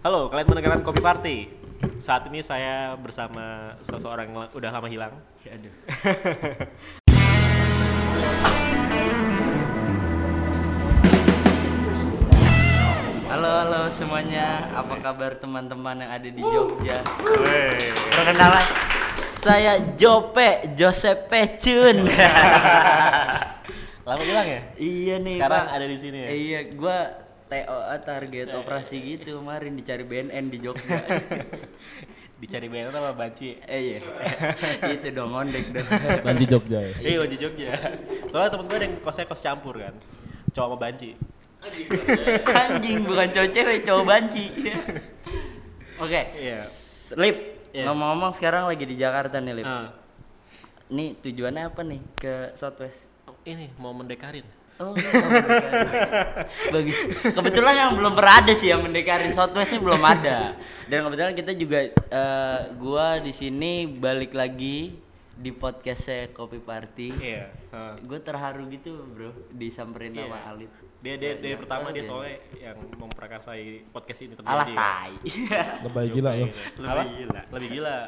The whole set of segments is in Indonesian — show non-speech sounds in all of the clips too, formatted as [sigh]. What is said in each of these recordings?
Halo, kalian mendengarkan Kopi Party. Saat ini saya bersama seseorang yang udah lama hilang. Ya, aduh. [laughs] Halo halo semuanya, apa kabar teman-teman yang ada di Jogja? Perkenalan, saya Jope Joseph Pecun. [laughs] Lama hilang ya? iya nih Sekarang Pak. ada di sini ya? Iya, gua TOA target operasi gitu kemarin dicari BNN di Jogja. [laughs] Dicari banner sama Banci. eh iya, [laughs] itu dong ondek dong. Banji Jogja ya. Eh, Banci Jogja. Soalnya temen gue ada yang kosnya kos campur kan. Cowok sama Banci. Anjing bukan cowok cewek, cowok banci. Oke. Iya. S- Lip, Iya. ngomong-ngomong sekarang lagi di Jakarta nih, Lip. Ah. Nih tujuannya apa nih ke Southwest? ini mau mendekarin. Oh, bagus. Kebetulan yang belum pernah ada sih yang mendekarin Southwest ini belum ada. Dan kebetulan kita juga eh, gua di sini balik lagi di podcastnya Kopi Party. Iya. ah. Gue terharu gitu, Bro, disamperin Iya. sama Alip. Dia dia dia pertama dia dia. soalnya yang memprakarsai podcast ini terjadi. Alah tai. [laughs] Lebay gila lo. Lebih gila. Lebih gila.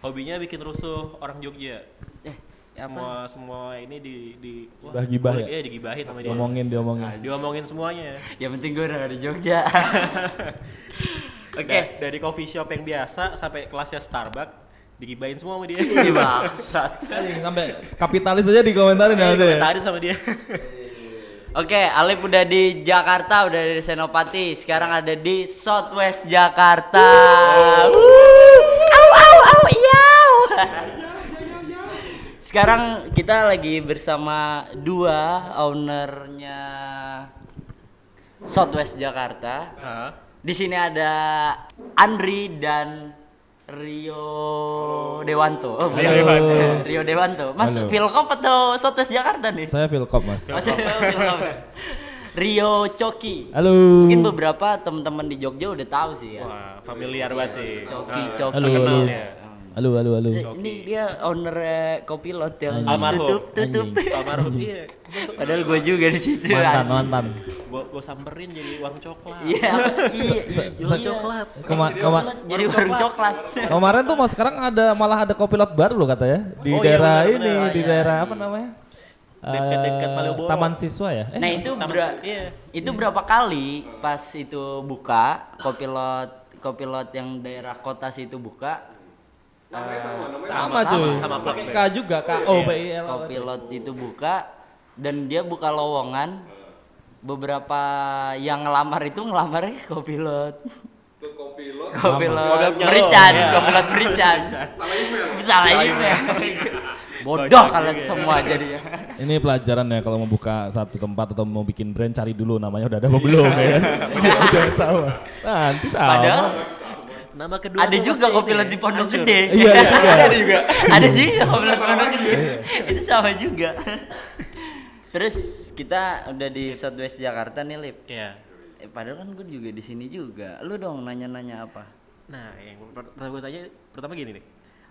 Hobinya bikin rusuh orang Jogja. eh, apa? semua semua ini di di wah, Gibah- ya? Iya, digibahin sama dia. Diomongin, diomongin. Nah, diomongin semuanya. Yang penting gue udah gak di Jogja. [laughs] [laughs] Oke. Da- dari coffee shop yang biasa sampai kelasnya Starbucks digibahin semua sama dia. [laughs] Iya bangsat. Anjing, Sampai kapitalis aja dikomentarin ya. Eh, ada ya. Komentarin sama dia. Oke, Alip udah di Jakarta, udah di Senopati. Sekarang ada di Southwest Jakarta. Wuh. Au Sekarang kita lagi bersama dua ownernya Southwest Jakarta. Hah? Di sini ada Andri dan Rio Dewanto. Oh. Rio Dewanto. [laughs] Rio Dewanto. Mas Halo. Philcop atau Southwest Jakarta nih? Saya Philcop mas. Mas Philcop. Rio Coki. Halo. Mungkin beberapa teman-teman di Jogja udah tahu sih ya. Wah, familiar banget sih. Coki, Coki. Halo, terkenal halo. dia. Halo, halo, halo. Eh, Ini dia owner Kopilot yang Almarhum. tutup tutup. Almarhum iya. Padahal gue juga di situ. Mantan, mantan. Gua gua samperin jadi warung coklat. Iya, [laughs] iya, iya. Jualan coklat. Kema- kema- Jadi warung coklat. kemarin tuh mas sekarang ada malah ada kopilot baru loh katanya di Oh iya, daerah benar, ini benar. di daerah apa namanya? Dekat-dekat Eh, Malioboro. Taman Siswa ya? Eh, Nah itu Se- iya. itu berapa kali pas itu buka kopilot kopilot yang daerah kota situ buka eh, sama cuy. sama plat Pakai K juga K O P I L. kopilot itu buka dan dia buka lowongan beberapa yang ngelamar itu ngelamarnya ke kopilot kopilot Kopilot merican. Iya. kopilot merican salah email salah email [laughs] bodoh kalian semua jadinya Ini pelajaran ya kalau mau buka satu tempat atau mau bikin brand cari dulu namanya udah ada apa belum ya kan? [laughs] Jangan sama. Nanti sama. padahal Nama kedua ada juga ini, di Pondok hancur. Gede. Iya, itu juga. [laughs] ada juga. ada juga kopilot di Pondok Gede. Itu sama juga. [laughs] Terus kita udah di Southwest Jakarta nih, Lip. Iya. Eh, padahal kan gue juga di sini juga. Lu dong nanya-nanya apa? Nah, yang per- pertama gue tanya pertama gini nih.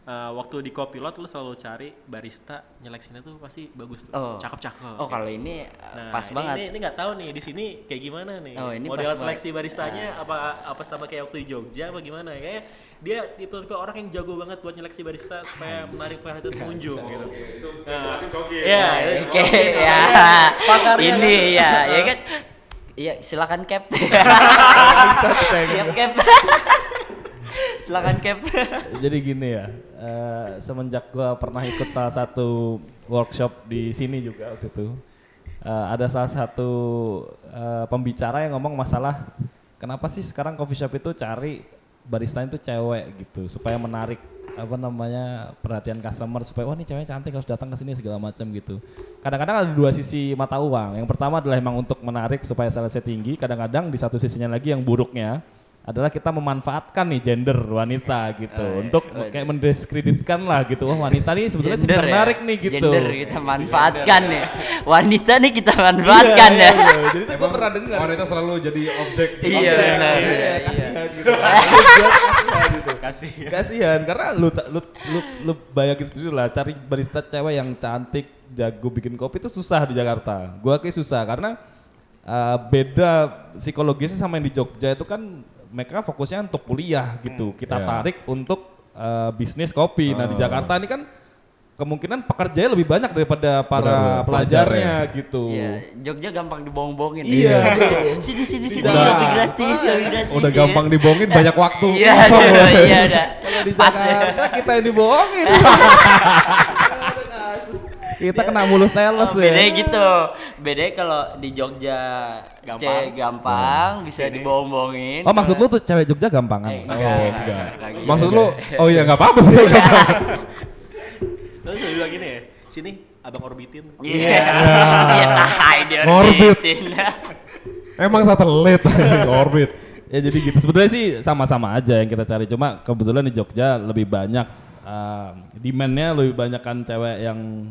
Eh, waktu di Copilot lu selalu cari barista nyeleksinya tuh pasti bagus tuh. Oh. Cakep-cakep. Oh, kalau ini uh, Nah, pas ini, banget. Ini, ini nggak tahu nih di sini kayak gimana nih. Oh, ini Model seleksi baristanya apa apa sama kayak waktu di Jogja apa gimana? Kayak dia tipe-tipe orang yang jago banget buat nyeleksi barista supaya menarik perhatian pengunjung gitu. Nah, Iya, itu Oke, ya. Ini ya, [laughs] ya kan. Iya, silakan cap. [laughs] Siap cap. [laughs] silakan cap. [laughs] Jadi gini ya, eh, semenjak gua pernah ikut salah satu workshop di sini juga waktu itu, eh, ada salah satu eh, pembicara yang ngomong masalah kenapa sih sekarang coffee shop itu cari barista itu cewek gitu supaya menarik apa namanya perhatian customer supaya wah ini cewek cantik harus datang ke sini segala macam gitu. Kadang-kadang ada dua sisi mata uang. Yang pertama adalah emang untuk menarik supaya salesnya tinggi. Kadang-kadang di satu sisinya lagi yang buruknya adalah kita memanfaatkan nih gender wanita gitu Oh, iya. untuk Oh, iya. kayak mendiskreditkan lah gitu wah wanita nih sebetulnya sih Gender ya. menarik nih gitu Gender kita manfaatkan nih. Wanita nih kita manfaatkan Iya, ya. iya, iya. jadi gue pernah dengar Wanita selalu jadi objek. Iya Objek, benar. iya, iya, kasihan iya. gitu. Kasihan gitu. Kasih. kasihan karena lu lu lu lu bayangin sendiri lah cari barista cewek yang cantik jago bikin kopi itu susah di Jakarta gua kayak susah karena uh, beda psikologisnya sama yang di Jogja itu kan mereka fokusnya untuk kuliah gitu. Kita Iya. tarik untuk eh, bisnis kopi. Nah di Oh. Jakarta ini kan kemungkinan pekerjanya lebih banyak daripada para Benar-benar, pelajarnya pelajar gitu. Iya, Jogja gampang dibohong-bohongin. Iya. [laughs] sini sini sini Udah. lebih gratis, lebih gratis. Udah ya. gampang dibohongin banyak waktu. [laughs] Iya, aduh, iya udah. Kalau di Pas ya. Jakarta kita yang dibohongin. [laughs] kita kena mulus teles Oh, ya. bedanya gitu. Bedanya kalau di Jogja Gampang. gampang, gampang bisa dibohong-bohongin. Oh maksud lu tuh cewek Jogja gampangan? Eh, Oh, enggak, enggak. enggak gitu. Maksud lu, [laughs] oh iya nggak apa-apa sih. [laughs] Terus lu bilang gini ya, sini abang orbitin. Iya. Iya, tai dia [laughs] Ngorbit. orbitin. Emang satelit orbit. Ya jadi gitu. Sebetulnya sih sama-sama aja yang kita cari. Cuma kebetulan di Jogja lebih banyak uh, demand-nya lebih banyak kan cewek yang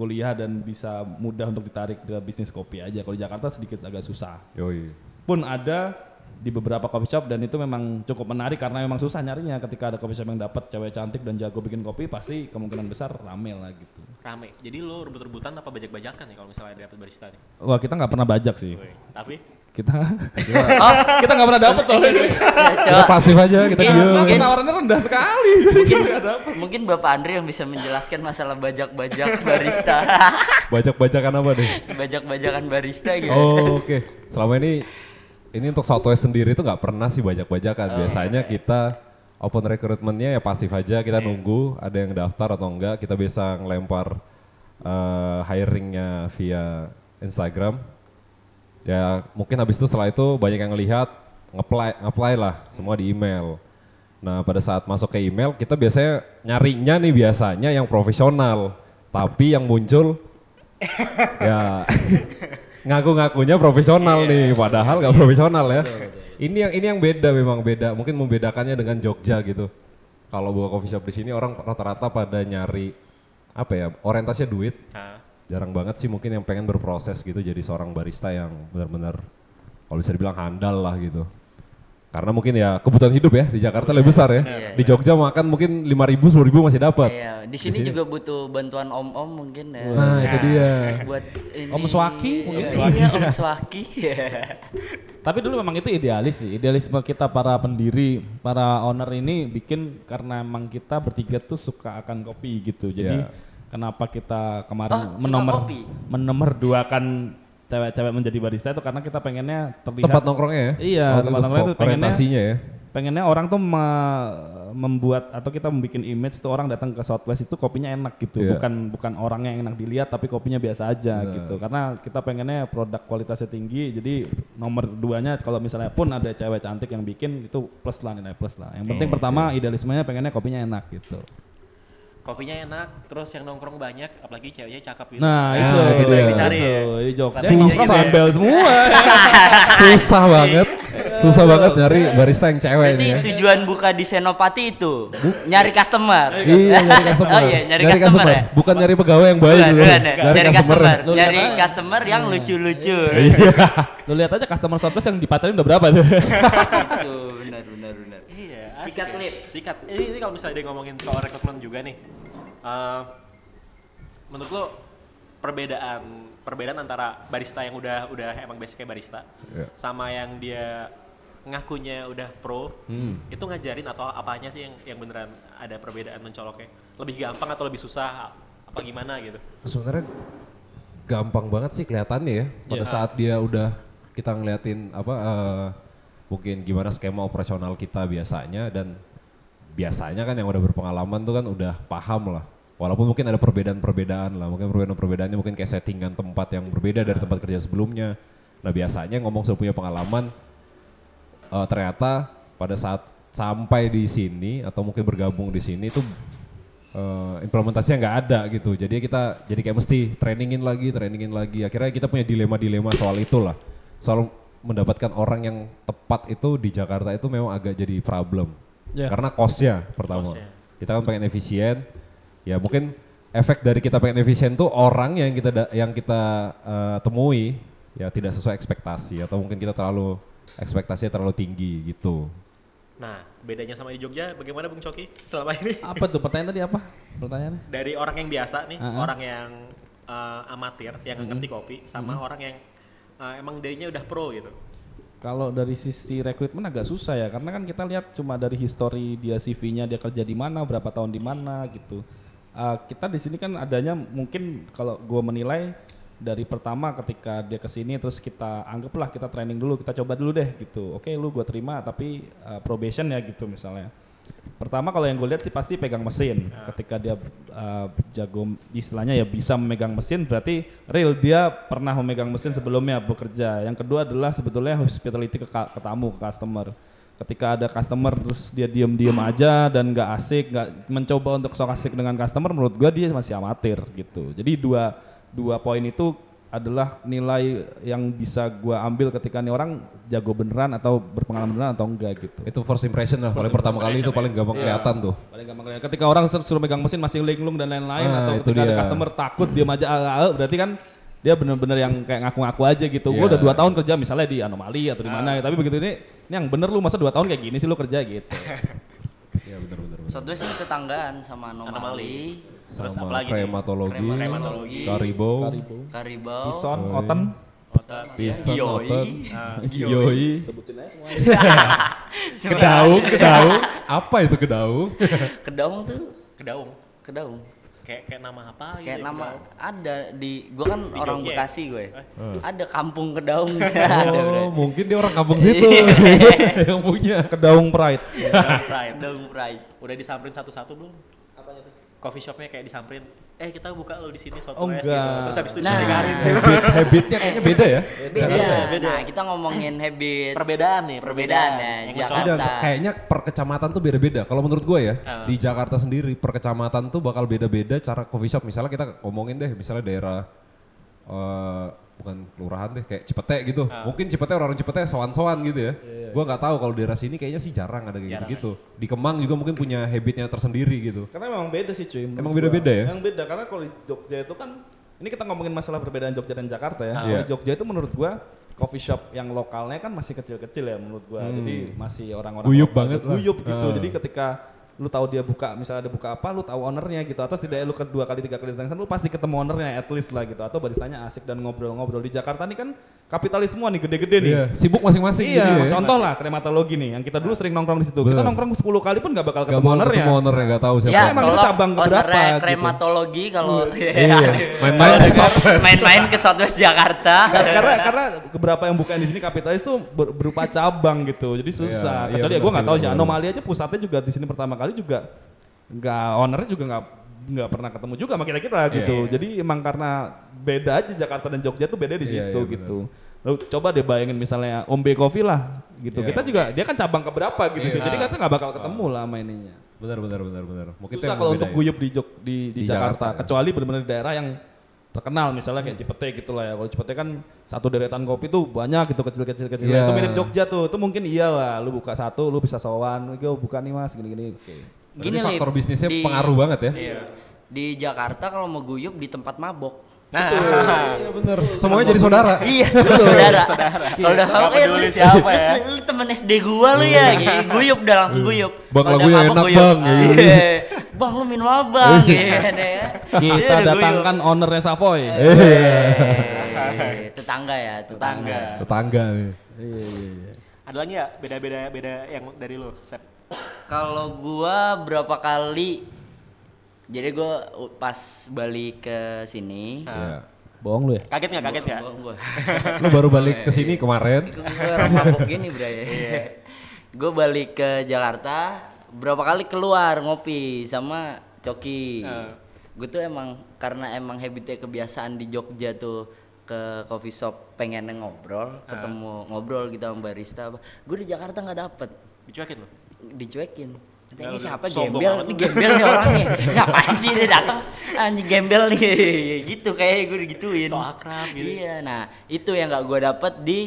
kuliah dan bisa mudah untuk ditarik ke bisnis kopi aja. Kalau di Jakarta sedikit agak susah. Yoi. Pun ada di beberapa coffee shop dan itu memang cukup menarik karena memang susah nyarinya ketika ada coffee shop yang dapat cewek cantik dan jago bikin kopi pasti kemungkinan besar rame lah gitu. Rame. Jadi lu rebut-rebutan apa bajak-bajakan nih kalau misalnya dapet barista nih? Wah kita nggak pernah bajak sih. Tapi Kita Oh, [laughs] kita nggak pernah dapat soalnya. ya, Kita pasif aja, kita Mungkin- diem. mungkin- Penawarannya rendah sekali. Mungkin mungkin Bapak Andri yang bisa menjelaskan masalah bajak-bajak [laughs] barista. Bajak-bajakan apa deh? Bajak-bajakan barista gitu. Oh, oke. Selama ini ini untuk Southwest sendiri tuh nggak pernah sih bajak-bajakan. Biasanya kita open recruitmentnya ya pasif aja. Kita nunggu ada yang daftar atau enggak. Kita bisa ngelempar eh, hiringnya via Instagram. Ya mungkin habis itu setelah itu banyak yang ngelihat ngeplay ngeplay lah semua di email. Nah pada saat masuk ke email kita biasanya nyarinya nih biasanya yang profesional. Tapi yang muncul [laughs] ya [laughs] ngaku-ngakunya profesional nih padahal nggak profesional ya ini yang ini yang beda memang beda mungkin membedakannya dengan Jogja gitu kalau buka coffee shop di sini orang rata-rata pada nyari apa ya orientasinya duit Hah? Jarang banget sih mungkin yang pengen berproses gitu jadi seorang barista yang benar-benar kalau bisa dibilang handal lah gitu karena mungkin ya kebutuhan hidup ya di Jakarta lebih besar ya Iya, di Jogja makan mungkin 5.000 ribu 10 ribu masih dapat Iya, di sini juga butuh bantuan om-om mungkin ya. nah itu dia [laughs] Buat ini. Om Swaki mungkin? Iya, Om Swaki. [laughs] Tapi dulu memang itu idealis sih, idealisme kita para pendiri, para owner ini bikin karena emang kita bertiga tuh suka akan kopi gitu. Jadi Iya. Kenapa kita kemarin Oh, suka menomor kopi? menomorduakan cewek-cewek menjadi barista itu karena kita pengennya terlihat tempat nongkrongnya ya? Iya, Oh, tempat itu nongkrongnya tuh pengennya- ya? pengennya orang tuh me- membuat atau kita membuat image tuh orang datang ke Southwest itu kopinya enak gitu. Iya. bukan bukan orang yang enak dilihat tapi kopinya biasa aja gitu. Karena kita pengennya produk kualitasnya tinggi jadi nomor duanya kalau misalnya pun ada cewek cantik yang bikin itu plus lah nilai plus lah. Yang penting pertama idealismenya pengennya kopinya enak gitu Kopinya enak, terus yang nongkrong banyak, apalagi ceweknya cakep gitu. nah Ya, itu itu itu dia. yang dicari ya. Tuh, di Jogja Standarnya nongkrong gitu ya. gembel semua [laughs] susah banget susah banget nyari barista yang cewek Berarti ini ya tujuan buka di Senopati itu nyari customer. iya nyari customer [laughs] Oh iya, nyari, customer, ya. bukan nyari pegawai yang baik Bukan, bukan ya. nyari, Nyari customer customer, nyari aja. customer yang lucu-lucu. lu lihat aja customer Southwest yang dipacarin udah berapa tuh [laughs] Itu benar benar benar. Sikat ya. lip. Sikat. Ini, ini kalau misalnya dia ngomongin soal rekrutmen juga nih. eh, menurut lo perbedaan perbedaan antara barista yang udah udah emang basicnya barista Iya. sama yang dia ngakunya udah pro Hmm. itu ngajarin atau apanya sih yang yang beneran ada perbedaan mencoloknya lebih gampang atau lebih susah apa gimana gitu sebenarnya gampang banget sih kelihatannya ya pada Iya. saat dia udah kita ngeliatin apa eh, mungkin gimana skema operasional kita biasanya dan biasanya kan yang udah berpengalaman tuh kan udah paham lah walaupun mungkin ada perbedaan-perbedaan lah mungkin perbedaan-perbedaannya mungkin kayak settingan tempat yang berbeda dari tempat kerja sebelumnya nah biasanya ngomong sudah punya pengalaman eh, ternyata pada saat sampai di sini atau mungkin bergabung di sini tuh eh, implementasinya nggak ada gitu. Jadi kita jadi kayak mesti trainingin lagi, trainingin lagi. Akhirnya kita punya dilema-dilema soal itulah. Soal mendapatkan orang yang tepat itu di Jakarta itu memang agak jadi problem. Ya. Karena costnya pertama. Cost-nya. Kita kan pengen efisien. Ya mungkin efek dari kita pengen efisien tuh orang yang kita da- yang kita eh, temui ya tidak sesuai ekspektasi atau mungkin kita terlalu ekspektasinya terlalu tinggi gitu. nah bedanya sama di Jogja bagaimana Bung Coki selama ini [laughs] apa tuh pertanyaan tadi apa pertanyaannya dari orang yang biasa nih Uh-uh. orang yang eh, amatir yang nggak ngerti kopi sama orang yang eh, emang dayanya udah pro gitu Kalau dari sisi rekrutmen agak susah ya, karena kan kita lihat cuma dari histori dia CV-nya dia kerja di mana, berapa tahun di mana gitu. Uh, kita di sini kan adanya mungkin kalau gua menilai dari pertama ketika dia ke sini terus kita anggaplah kita training dulu, kita coba dulu deh gitu. Oke, lu gua terima tapi uh, probation ya gitu misalnya. Pertama kalau yang gue lihat sih pasti pegang mesin. Ketika dia uh, jago istilahnya ya bisa memegang mesin berarti real dia pernah memegang mesin sebelumnya bekerja. Yang kedua adalah sebetulnya hospitality ke, ke tamu, ke customer. Ketika ada customer terus dia diem-diem aja dan nggak asik, nggak mencoba untuk sok asik dengan customer, menurut gua dia masih amatir gitu. Jadi dua dua poin itu adalah nilai yang bisa gua ambil ketika nih orang jago beneran atau berpengalaman beneran atau enggak gitu. Itu first impression lah, paling pertama kali itu paling gampang kelihatan tuh. Paling gampang kelihatan. Ketika orang sur- suruh megang mesin masih linglung dan lain-lain Ah, atau itu ketika ada dia. customer takut dia aja "Ah, ah, ah," berarti kan dia bener-bener yang kayak ngaku-ngaku aja gitu. Gue Iya. udah dua tahun kerja misalnya di anomali atau di mana, tapi begitu ini, ini yang bener lu masa dua tahun kayak gini sih lu kerja gitu. [laughs] Iya benar-benar. Southwest ini tetanggaan sama Anomali. anomali, Terus apa Sama lagi nih? krematologi, Krematologi. Karibo, Karibu. karibau, Pison, Oh, Oten, Otak. Pison. Oten, Ah, [laughs] Yoi, sebutin aja semua. [laughs] Kedaung, Kedaung, apa itu Kedaung? [laughs] Kedaung tuh Kedaung. kedaung. Kayak kayak nama apa gitu Kayak ya, nama Kedaung? ada di gua kan Di orang Jogja ya? Bekasi gue. Eh. Ada kampung kedaung. Oh, mungkin dia orang kampung situ yang punya. Kedaung Pride. Kedaung Pride. Kedaung Pride. Udah disamperin satu-satu belum? Coffee shopnya kayak disamperin. Eh kita buka lo di sini soto Oh, es enggak. gitu. Terus habis itu Nah. didengarin. Habit, habitnya kayaknya beda ya. Beda. beda. Nah, kita ngomongin habit. Perbedaan nih, Perbedaan ya, Yang Jakarta. kayaknya per kecamatan tuh beda-beda. Kalau menurut gue ya, Ah. di Jakarta sendiri per kecamatan tuh bakal beda-beda cara coffee shop. Misalnya kita ngomongin deh, misalnya daerah eh, bukan kelurahan deh, kayak Cipete gitu. Ah. Mungkin Cipete orang Cipete sowan-sowan gitu ya. Gua nggak tahu kalau daerah sini kayaknya sih jarang ada kayak gitu-gitu. Di Kemang juga mungkin punya habitnya tersendiri gitu. Karena memang beda sih cuy. Emang beda-beda ya? Yang beda karena kalau di Jogja itu kan ini kita ngomongin masalah perbedaan Jogja dan Jakarta ya. Ah. Kalau Iya. di Jogja itu menurut gua coffee shop yang lokalnya kan masih kecil-kecil ya menurut gua. Hmm. Jadi masih orang-orang Guyup banget gitu. lah. Guyup gitu. Ah. Jadi ketika lu tahu dia buka misalnya ada buka apa lu tahu ownernya gitu atau setidaknya lu kedua kali tiga kali datang sana lu pasti ketemu ownernya at least lah gitu atau baristanya asik dan ngobrol-ngobrol di Jakarta nih kan kapitalis semua nih gede-gede nih Iya, sibuk masing-masing di Iya, sini ya. contoh lah krematologi nih yang kita dulu sering nongkrong di situ. Kita nongkrong 10 kali pun nggak bakal Gak ketemu mau ownernya. ketemu ownernya, gak tahu siapa. Ya, emang itu cabang ownernya gitu. krematologi kalau Iya, [laughs] main-main di Southwest. main-main ke Southwest Jakarta. karena karena beberapa yang bukan di sini kapitalis tuh ber- berupa cabang gitu jadi susah Iya, iya, kecuali ya gue nggak sih, tahu sih anomali aja pusatnya juga di sini pertama kali juga nggak ownernya juga nggak nggak pernah ketemu juga sama kita kita gitu Iya. jadi emang karena beda aja Jakarta dan Jogja tuh beda di Iya, situ iya, benar. gitu Lalu coba deh bayangin misalnya Ombe Coffee lah gitu Iya, kita juga dia kan cabang keberapa gitu Iya. sih jadi kita nggak bakal ketemu lah sama ininya Benar, benar, benar, benar. Mungkin susah kalau untuk ya. guyup di Jog di, di, Di Jakarta, Jakarta, ya. kecuali benar-benar di daerah yang terkenal misalnya kayak Cipete gitu lah ya. Kalau Cipete kan satu deretan kopi tuh banyak gitu kecil-kecil kecil Iya. itu mirip Jogja tuh. Itu mungkin iya lah. Lu buka satu lu bisa sowan. Gue buka nih mas. Gini-gini. Oke. Berarti Gini, faktor Lip, bisnisnya di- pengaruh banget ya. Iya. Di Jakarta kalau mau guyup di tempat mabok. Nah, Iya bener. Semuanya jadi saudara. [laughs] Iya, saudara. Kalau udah Nggak mabok, eh, peduli lu- siapa ya. lu, lu temen SD gua lu ya, gitu. guyup udah langsung guyup. Bang, lagunya mabok, enak. Bang, ya. Iya. Bang lu minum apa bang? Gitu ya. Dia kita datangkan ownernya Savoy Eh, tetangga ya, tetangga. Tetangga nih. ada lagi ya beda-beda beda yang dari lo, Sep? Kalau gua berapa kali jadi gua u- pas balik ke sini, Iya. bohong lu ya Kaget nggak? Kaget nggak? gua, gua, Lu baru balik ke sini kemarin. Gua orang mabuk gini bray. gue balik ke Jakarta berapa kali keluar ngopi sama Coki. Ah. Gue tuh emang karena emang habitnya kebiasaan di Jogja tuh ke coffee shop pengen ngobrol, ketemu ngobrol gitu sama barista. Gue di Jakarta nggak dapet, Dicuekin lo? dicuekin. Nanti ini siapa gembel? Ini gembel nih orangnya. [laughs] Ngapain sih dia datang? Anjing gembel nih. [laughs] gitu kayak gue digituin. So akrab gitu. Iya, nah itu yang nggak gue dapet di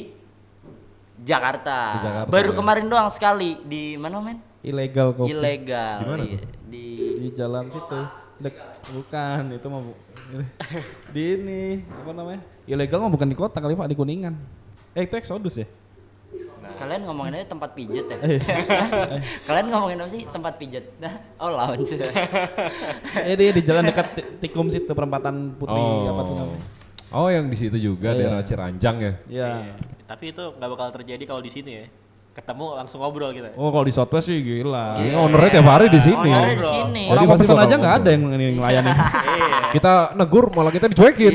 Jakarta. Di Jakarta, Baru ya. kemarin doang sekali di mana men? ilegal kopi Ilegal. Di mana Iya? Di di jalan situ Dek- bukan itu mah bu- [laughs] di ini apa namanya ilegal mah bukan di kota kali pak di kuningan eh itu eksodus ya Kalian ngomongin aja tempat pijet ya? Eh. [laughs] Kalian ngomongin apa sih tempat pijet? Nah, oh lounge. [laughs] eh di, di jalan dekat Ti- tikum situ perempatan putri Oh. apa tuh namanya Oh yang di situ juga Iya. daerah Ciranjang ya. Iya. Iya. Tapi itu nggak bakal terjadi kalau di sini ya. Ketemu langsung ngobrol kita. Oh kalau di Southwest sih gila. Ini ownernya tiap hari di sini. Ownernya di sini. Orang mau pasti pesan aja nggak ada yang ng- ngelayanin. [laughs] Iya. Kita negur malah kita dicuekin.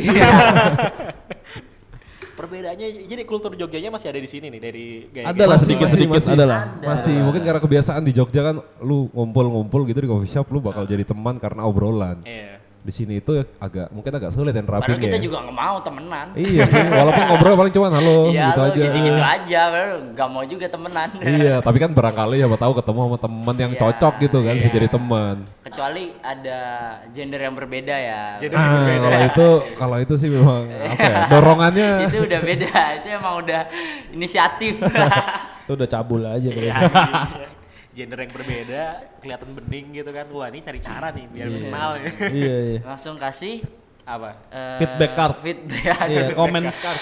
Perbedaannya jadi kultur Jogjanya masih ada di sini nih dari gaya Ada lah Masih, sedikit-sedikit masih, ada lah. Masih mungkin karena kebiasaan di Jogja kan lu ngumpul-ngumpul gitu di coffee shop lu bakal jadi teman karena obrolan. Iya. Di sini itu agak mungkin agak sulit yang Padahal rapinya. kita ya. juga nggak mau temenan. Iya sih, walaupun ngobrol paling cuman halo [laughs] Iya gitu lo aja. gitu-gitu aja, padahal nggak mau juga temenan. iya, [laughs] tapi kan barangkali ya tahu ketemu sama teman yang Iya, cocok gitu kan bisa iya. jadi teman. Kecuali ada gender yang berbeda ya. Gender Ah, berbeda. kalau itu kalau itu sih memang apa ya? [laughs] Dorongannya itu udah beda, itu emang udah inisiatif. Itu udah cabul aja. Iya, anjing. Gender yang berbeda, kelihatan bening gitu kan. Wah, ini cari cara nih biar kenal ya. [laughs] Iya iya. Langsung kasih Apa? eh, Feedback card. Feedback. Iya, komen card.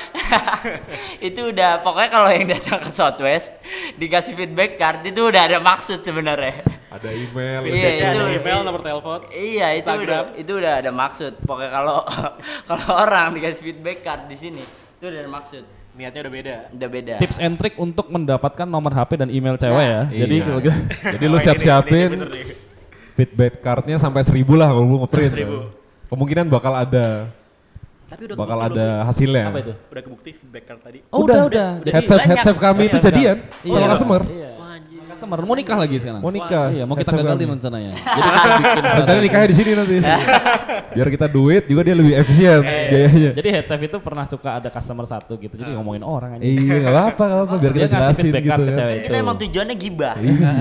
[laughs] itu udah pokoknya kalau yang datang ke Southwest dikasih feedback card itu udah ada maksud sebenarnya. ada email. Iya, itu- ada email, nomor telepon. Iya itu Instagram. udah itu udah ada maksud. Pokoknya kalau [laughs] kalau orang dikasih feedback card di sini itu udah ada maksud. Niatnya udah beda. Udah beda. Tips and trick untuk mendapatkan nomor HP dan email cewek ya. Jadi Iya. kalau gitu. [laughs] [laughs] Jadi lu ini- siap-siapin feedback cardnya sampai seribu lah kalau lu ngeprint. Seribu. Kemungkinan bakal ada Tapi udah bakal ada belum hasilnya. Apa itu? Udah kebukti feedback card tadi. Oh udah udah. Udah Headset banyak. headset kami itu Banyak. jadian Iya. sama customer. Iya. Wah. Customer mau nikah lagi sekarang. Mau nikah. Iya, mau kita gagalin rencananya. [laughs] Jadi kita bikin Rencana nikahnya di sini nanti. [laughs] Biar kita duit juga dia lebih efisien biayanya. Jadi headset itu pernah suka ada customer satu gitu. Jadi ngomongin orang aja. Iya, nggak apa-apa, nggak apa-apa. Biar Dia kita jelasin gitu cewek Kita itu. emang tujuannya gibah. Iya.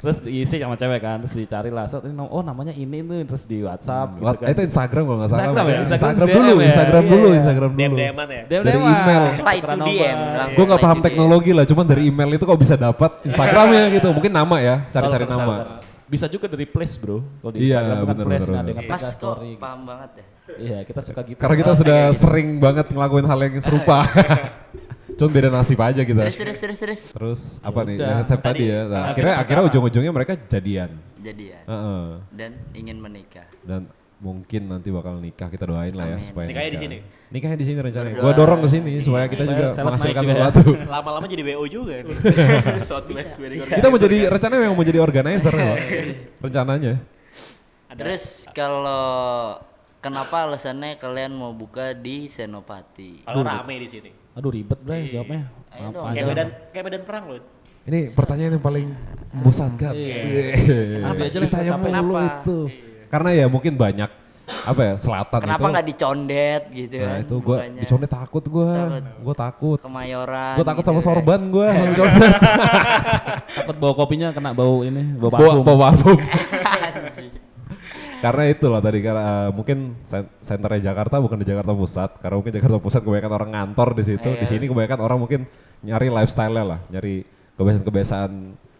Terus diisi sama cewek kan, terus dicari lah. So, oh namanya ini tuh, terus di WhatsApp gitu What- kan. Itu Instagram kalau nggak salah. Instagram ya? Instagram, Instagram dulu, DM ya? Instagram Iya, dulu, iya. Instagram dulu. DM-DM-an ya. DM dari email. Itu Tukeran DM. Gue nggak paham DM. teknologi lah, cuman dari email itu kok bisa dapat Instagramnya gitu. Mungkin nama ya, cari-cari nama. Instagram. Bisa juga dari place bro. Kalau di Iya, Instagram itu kan bener, place, bener, nah, Mas nge-tag kok story. paham banget ya. Iya, kita suka gitu. Karena kita sudah gitu. sering banget ngelakuin hal yang serupa. [laughs] Cuman beda nasib aja kita. Terus terus terus terus. Terus apa nih? udah. Ya, headset tadi Tadi, ya. Nah, akhirnya kita akhirnya ujung-ujungnya mereka jadian. Jadi ya. Heeh. Dan ingin menikah. Dan mungkin nanti bakal nikah kita doain lah ya Amin. supaya Nikahnya di sini? Nikahnya di sini rencananya. Gua dorong ke sini supaya kita Supaya juga menghasilkan juga ya. sesuatu. Lama-lama jadi WO juga nih. [laughs] Kita mau jadi rencananya memang mau jadi organizer [laughs] ya, Pak. rencananya. Terus kalau kenapa alasannya kalian mau buka di Senopati? Kalau rame di sini. Aduh ribet jawabnya. Ayo Maaf, dong, panjang. Kayak medan kayak medan perang loh. Ini pertanyaan yang paling membosankan. Iya. Iya. Apa sih? Ditanya Capek. mulu Kenapa? itu. Karena ya mungkin banyak apa ya selatan Kenapa itu. nggak dicondet gitu Nah kan? itu gua Bukannya dicondet takut gua. Takut. Gua takut. Kemayoran. Gua takut gitu sama kan. sorban gua sama [laughs] dicondet. Takut bawa kopinya kena bau ini, bau Bawa parfum. bawa parfum. [laughs] [laughs] Karena itulah tadi karena eh, mungkin sen- senternya Jakarta bukan di Jakarta Pusat, karena mungkin Jakarta Pusat kebanyakan orang ngantor di situ. Di Iya. sini kebanyakan orang mungkin nyari lifestyle lah, nyari kebiasaan-kebiasaan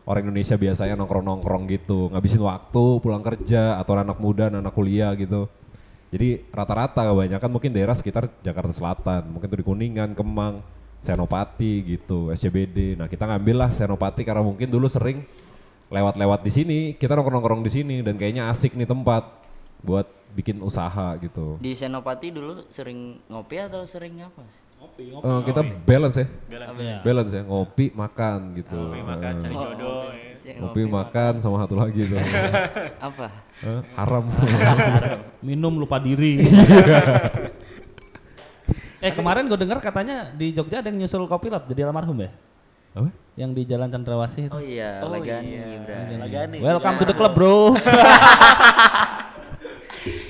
orang Indonesia biasanya nongkrong-nongkrong gitu, ngabisin waktu pulang kerja atau anak muda, anak kuliah gitu. Jadi rata-rata kebanyakan mungkin daerah sekitar Jakarta Selatan, mungkin tuh di Kuningan, Kemang, Senopati gitu, SCBD. Nah kita ngambil lah Senopati karena mungkin dulu sering lewat-lewat di sini, kita nongkrong-nongkrong di sini dan kayaknya asik nih tempat buat bikin usaha gitu. Di Senopati dulu sering ngopi atau sering apa? sih? Eh, kita balance ya, Balance. Iya. balance ya, ngopi makan gitu. Ngopi makan cari Oh, jodoh. ngopi. ya. Cek Ngopi makan sama satu lagi tuh. [laughs] Apa? Eh, [laughs] haram. Minum lupa diri. [laughs] eh kemarin gue dengar katanya di Jogja ada yang nyusul kopilot jadi almarhum ya? Apa? Yang di Jalan Cendrawasih itu. Oh iya, Oh Lagani, iya. Bray. Lagani. Welcome to the club bro. [laughs]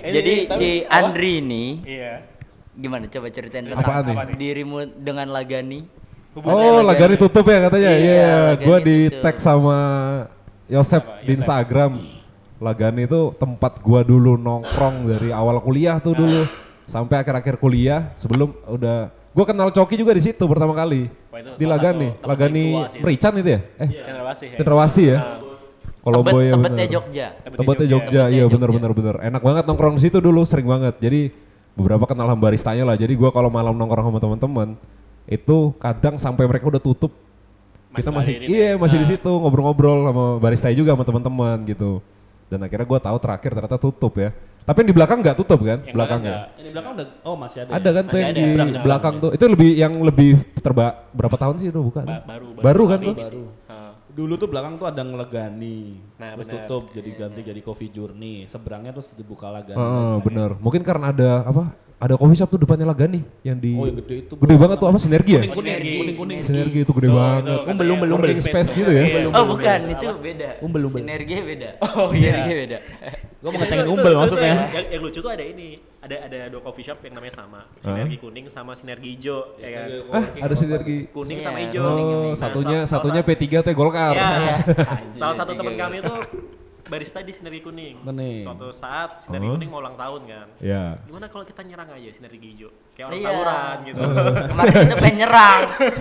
Eh, Jadi tapi- si? Andri ini Iya. gimana coba ceritain tentang Apaan nih? Apa nih? dirimu dengan Lagani. Oh, Lagani tutup ya katanya. Iya, Iya, Lagani gua di tag sama Yosep Apa? di. Instagram. Lagani itu tempat gua dulu nongkrong dari awal kuliah tuh dulu sampai akhir-akhir kuliah sebelum udah gua kenal Coki juga di situ pertama kali. Wah, itu Di Lagani, Lagani. Merican itu ya? Eh, Cendrawasih. ya. Cendrawasih ya? Kalau Tebet, boy ya tebetnya bener. Jogja. Tempatnya Jogja, iya Jogja. bener bener bener. Enak banget nongkrong di situ dulu, sering banget. Jadi beberapa kenal sama baristanya lah. Jadi gua kalau malam nongkrong sama teman-teman itu kadang sampai mereka udah tutup. Masih kita masih ngeladenin iya ya? masih di Nah. situ ngobrol-ngobrol sama barista juga sama teman-teman gitu. Dan akhirnya gua tahu terakhir ternyata tutup ya. Tapi yang di belakang nggak tutup kan? Yang Belakangnya. belakang Ini belakang udah oh masih ada. Ada ya? kan tuh Masih yang ada, di belakang- belakang tuh. Itu lebih yang lebih terba berapa tahun sih itu buka? Ba- baru Baru kan hari tuh? Ah. Dulu tuh belakang tuh ada ngelegani. Nah, terus benar. tutup jadi ganti jadi coffee journey. Seberangnya terus dibuka lagani. Heeh, bener. Mungkin karena ada apa? Ada coffee shop tuh depannya Lagani yang di Oh yang gede itu. gede banget tuh apa sinergi ya? Sinergi. Sinergi itu gede Tuh, banget. katanya umbel, working umbel. Space gitu ya? Iya. Oh bukan, itu beda. Umbel, umbel. Sinergi beda. Oh, Sinergi iya. beda. Gua mau ngecengin umbel maksudnya. Yang, yang lucu tuh ada ini, ada ada dua coffee shop yang namanya sama, sinergi kuning sama sinergi hijau, ya kan? Ah, ada sinergi. Kuning Iya. sama hijau. Oh, satunya Nah, satunya salah- P3 teh Golkar. [laughs] Salah satu teman kami tuh barista di sinergi kuning. Kuning. Suatu saat sinergi Oh. kuning mau ulang tahun kan. Ya. Gimana kalau kita nyerang aja sinergi hijau? Kayak orang Iya. tawuran gitu. Kemarin kita pengen nyerang.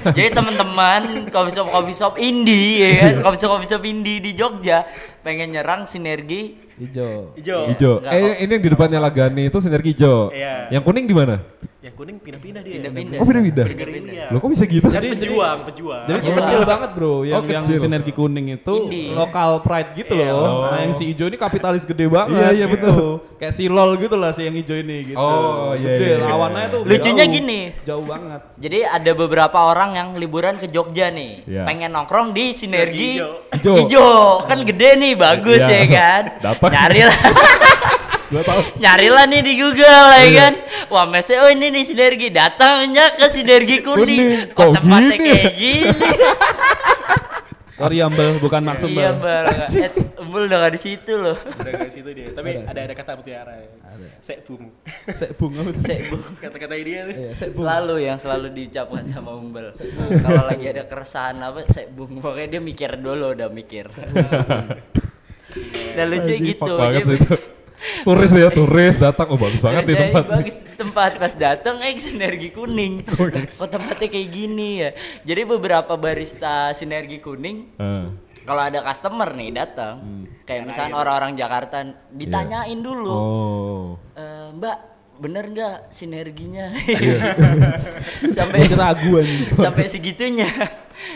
Jadi teman-teman coffee shop coffee shop indie ya kan, coffee shop coffee shop indie di Jogja pengen nyerang sinergi Hijau. Hijau. Enggak, Eh kok. ini yang di depannya Lagani itu sinergi hijau. Iya. Yang kuning di mana? Yang kuning pindah-pindah dia. pindah-pindah. Oh, pindah-pindah. Bergerilya. Lo kok bisa gitu? Kan pejuang, pejuang. Jadi Iya. kecil banget bro, yang, Oh, yang kecil. sinergi kuning itu Indie. lokal pride gitu Iya. loh. Nah yang si hijau ini kapitalis gede banget. Iya, iya, gitu. betul. Kayak si lol gitu lah si yang hijau ini gitu. Oh, iya, Gede, iya, iya. Lawannya tuh Lucunya jauh. gini. Jauh banget. Jadi ada beberapa orang yang liburan ke Jogja nih, Iya. pengen nongkrong di sinergi hijau. hijau. Kan gede nih, bagus Iya. ya kan. [laughs] Dapat. Nyarilah, Gua tahu. nyarilah nih di Google ya Iya. kan. Wah, mesnya oh ini nih sinergi. Datangnya ke sinergi kuning. Kuning. Oh, Kok tempatnya gini? kayak gini. Sorry Ambel, bukan maksud iya, Bel. Bal. Eh, udah gak di situ loh. Udah dari situ dia. Tapi ada ada kata mutiara ya. Sek bum. Sek bung apa tuh? Sek, Bu. Kata-kata dia tuh. Iya, sek bung. Selalu yang selalu diucapkan sama Umbel. Kalau lagi ada keresahan apa, saya bung. Pokoknya dia mikir dulu, udah mikir. Dan lucu gitu. banget Jadi- sih itu. [laughs] Turis dia, turis datang. Oh bagus banget nih Jadi tempat. bagus tempat pas datang eh sinergi kuning. Kok tempatnya kayak gini ya? Jadi beberapa barista sinergi kuning Ah. kalau ada customer nih datang, kayak misalnya orang-orang Jakarta ditanyain dulu, Oh. "Eh, Mbak bener nggak sinerginya? Iya. [laughs] sampai ragu anjing. sampai segitunya.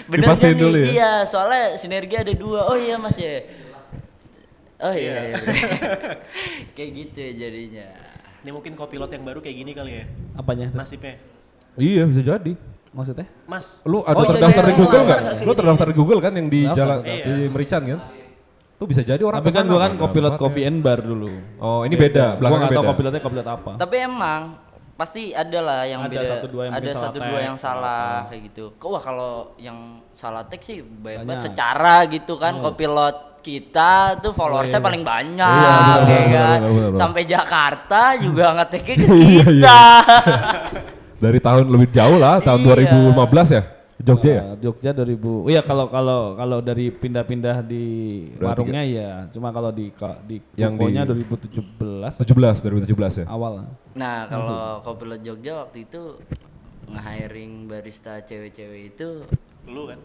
Bener nggak nih? ya? Iya, soalnya sinergi ada dua. Oh iya mas ya. Oh iya, iya. bener. [laughs] kayak gitu ya jadinya. Ini mungkin kopilot yang baru kayak gini kali ya. Apanya? Nasibnya. Iya bisa jadi. Maksudnya? Mas, Lu ada Oh, iya, terdaftar iya, di iya, Google iya, nggak? iya. Lu terdaftar di Google kan yang di Daftar, jalan daftar. di Merican kan? Tuh bisa jadi orang Tapi kan gua kan kopilot coffee and bar dulu. Oh ini beda, Gua belakangnya nggak tahu beda. kopilotnya kopilot apa. Tapi emang pasti ada lah yang Ada beda. satu dua yang ada satu salah dua yang salah kayak gitu. Wah kalau yang salah tag sih banyak banget Banyak. secara gitu kan kopilot kita tuh followersnya iya. paling banyak Iya, benar, ya kan. Sampai Jakarta juga ngeteknya ke [laughs] Iya, iya. kita. [laughs] Dari tahun lebih jauh lah, tahun Iya. 2015 ya? Jogja ya? Jogja 2000. Oh iya kalau kalau kalau dari pindah-pindah di Berarti warungnya ya. Cuma kalau di di Yang tokonya di- 2017 17, 2017 ya? awal. Nah kalau kopilot Jogja waktu itu nge-hiring barista cewek-cewek itu lu kan.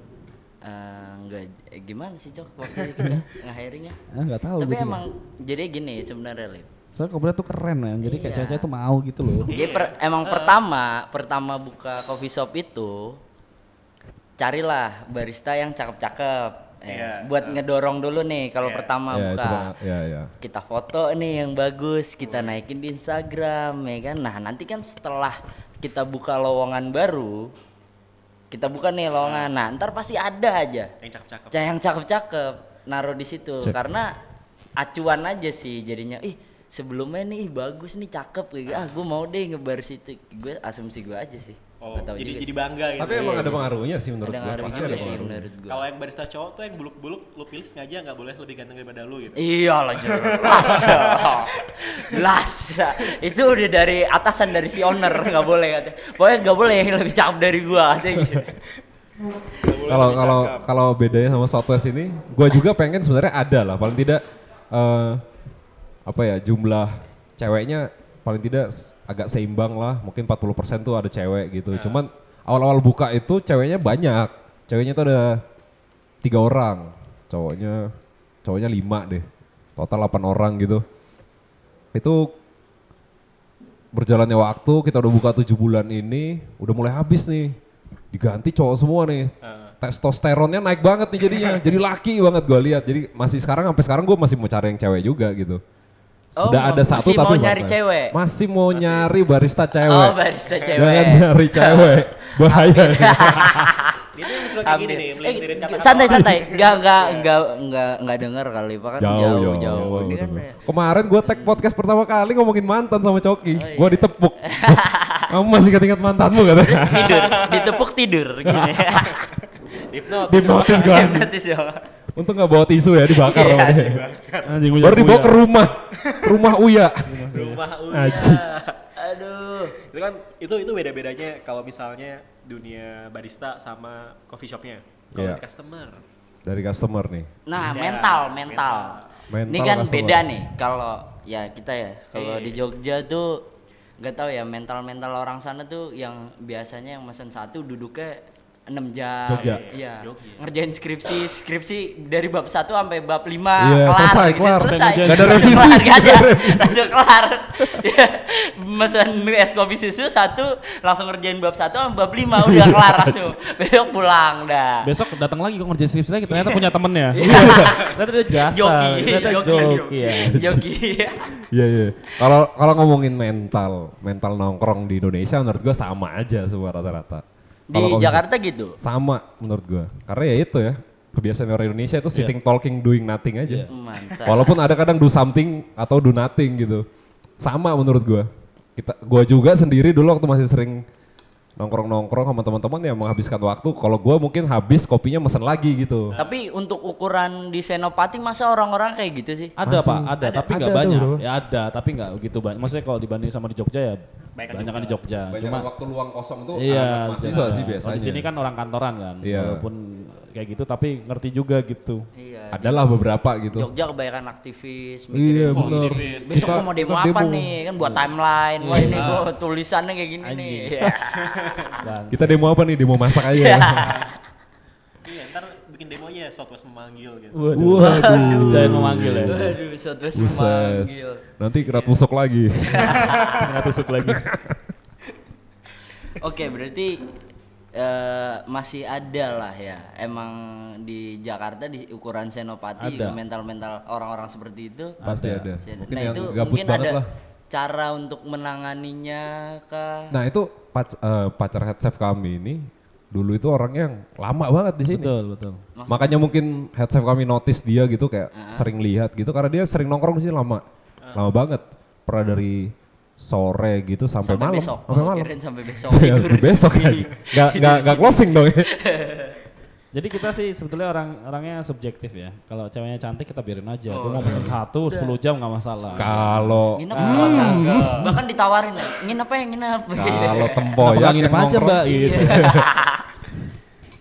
Eh, enggak eh, gimana sih cok waktu itu [laughs] kita nge-hiringnya? Ah nggak tahu Tapi gua juga. emang jadi gini sebenarnya Lip. Soalnya kopilot tuh keren man. Jadi kayak Iya. cewek-cewek tuh mau gitu loh. Jadi per- emang [laughs] pertama pertama buka coffee shop itu carilah barista yang cakep-cakep. Eh, Iya. buat ngedorong dulu nih kalau Iya. pertama Ya, itu buka. banget. Ya, ya. Kita foto nih yang bagus, kita naikin di Instagram ya kan. Nah, nanti kan setelah kita buka lowongan baru, kita buka nih lowongan. Nah, ntar pasti ada aja Yang cakep-cakep. Ca- yang cakep-cakep naruh di situ Cek. karena acuan aja sih jadinya ih sebelumnya nih ih, bagus nih cakep kayak gitu. ah gue mau deh ngebar situ gue asumsi gue aja sih Oh, tahu jadi jadi bangga gitu. Tapi emang ada pengaruhnya sih menurut ada gua. ngaruh Pasti ada sih pengaruh. menurut gue Kalau yang barista cowok tuh yang buluk-buluk lu pilih sengaja nggak boleh lebih ganteng daripada lu gitu. Iya lah jelas. [laughs] jelas. Itu udah dari atasan dari si owner nggak boleh katanya. Pokoknya nggak boleh yang lebih cakep dari gua katanya gitu. Kalau kalau kalau bedanya sama Southwest ini, gua juga pengen sebenarnya ada lah, paling tidak eh, apa ya jumlah ceweknya paling tidak agak seimbang lah, mungkin 40% tuh ada cewek gitu. Cuman awal-awal buka itu ceweknya banyak, ceweknya tuh ada tiga orang, cowoknya cowoknya lima deh, total 8 orang gitu. Itu berjalannya waktu kita udah buka tujuh bulan ini udah mulai habis nih. Diganti cowok semua nih. Heeh. testosteronnya naik banget nih jadinya. [laughs] Jadi laki banget gue lihat. Jadi masih sekarang sampai sekarang gue masih mau cari yang cewek juga gitu Oh, Sudah ada satu masih tapi mau nyari cewek? Masih mau nyari barista cewek. Oh, barista cewek. Jangan nyari cewek. [laughs] Bahaya. nih. Dia tuh suka kayak gini nih, Eh, santai santai. Enggak enggak enggak enggak enggak denger kali, Pak kan jauh, jauh jauh, jauh. Ini kan jauh. Kemarin gue tag podcast pertama kali ngomongin mantan sama Coki. Oh, iya. Gue ditepuk. [laughs] Kamu masih ketingat mantanmu terus katanya. tidur, ditepuk tidur gini. [laughs] Hipnotis. Dihipnotis gue. Hipnotis ya. Untung gak bawa tisu ya dibakar Iya, sama dia. Anjing Baru dibawa ke rumah. Rumah Uya. Rumah Uya. Aji. Aduh. Itu kan itu itu beda-bedanya kalau misalnya dunia barista sama coffee shopnya. Kalau Iya. di customer. Dari customer nih. Nah, Beda. mental, mental. Mental Ini kan customer. beda nih kalau ya kita ya, kalau Iya. di Jogja tuh nggak tahu ya mental-mental orang sana tuh yang biasanya yang mesen satu duduknya 6 jam. Jogja. Iya. Jogja. Ngerjain skripsi, skripsi dari bab 1 sampai bab 5 Iya, kelar selesai, gitu, kelar. selesai. Nggak ada revisi, kelar, nggak ada. ada. Langsung kelar. Iya. Mesen es kopi susu satu langsung ngerjain bab 1 sampai bab 5 udah kelar langsung. Besok pulang dah. Besok datang lagi kok ngerjain skripsi lagi ternyata punya temennya. Iya. ternyata dia jasa. Joki, Ternyata joki, joki ya. Joki. Iya iya. Kalau kalau ngomongin mental, mental nongkrong di Indonesia menurut gua sama aja semua rata-rata. Di Jakarta gitu. sama menurut gua. Karena ya itu ya kebiasaan orang Indonesia itu sitting talking doing nothing aja. Mantap. Walaupun ada kadang do something atau do nothing gitu. Sama menurut gua. Kita gua juga sendiri dulu waktu masih sering nongkrong-nongkrong sama teman-teman ya menghabiskan waktu. Kalau gua mungkin habis kopinya mesen lagi gitu. Tapi untuk ukuran di Senopati masa orang-orang kayak gitu sih? Ada Masih pak, ada, ada- tapi nggak banyak. bro. Ya ada, tapi nggak begitu banyak. Maksudnya kalau dibanding sama di Jogja ya Banyak banyak kan di Jogja. Cuma waktu luang kosong tuh iya, mahasiswa ada. sih Kalau biasanya. Di sini kan orang kantoran kan, Iya. walaupun kayak gitu tapi ngerti juga gitu. Iya. Adalah beberapa gitu. Jogja kebanyakan aktivis, Iya mikirin benar. besok gua mau demo apa nih? Kan buat timeline. Wah ini Iya. gua tulisannya kayak gini nih. Iya. [laughs] Kita demo apa nih? Demo masak aja. ya. Iya, ntar bikin demonya Southwest memanggil gitu. waduh, waduh, jangan memanggil ya. Waduh, Southwest Buset. memanggil. Nanti kerat musuk lagi. [laughs] Nggak tusuk lagi. Oke, berarti eh, masih ada lah ya. Emang di Jakarta di ukuran Senopati Ada. mental-mental orang-orang seperti itu Pasti ada. Mungkin nah yang itu gabut mungkin ada lah. cara untuk menanganinya kah? Nah itu pac- eh, pacar head chef kami ini dulu itu orang yang lama banget di sini. betul, betul. Makanya mungkin head chef kami notice dia gitu kayak sering lihat gitu karena dia sering nongkrong di sini lama. Lama banget. Pernah dari sore gitu sampai, malam. besok. Sampai malam. sampai besok [laughs] Ya, [laughs] tidur. besok kan. Gak, gak, gak closing dong ya. [laughs] Jadi kita sih sebetulnya orang orangnya subjektif ya. Kalau ceweknya cantik kita biarin aja. Oh, Gua mau pesen satu, 10 jam nggak masalah. Kalau Nginep kalau cakep. Bahkan ditawarin, nginep ya nginep. kalau tempoyak nggak nginep aja mbak gitu.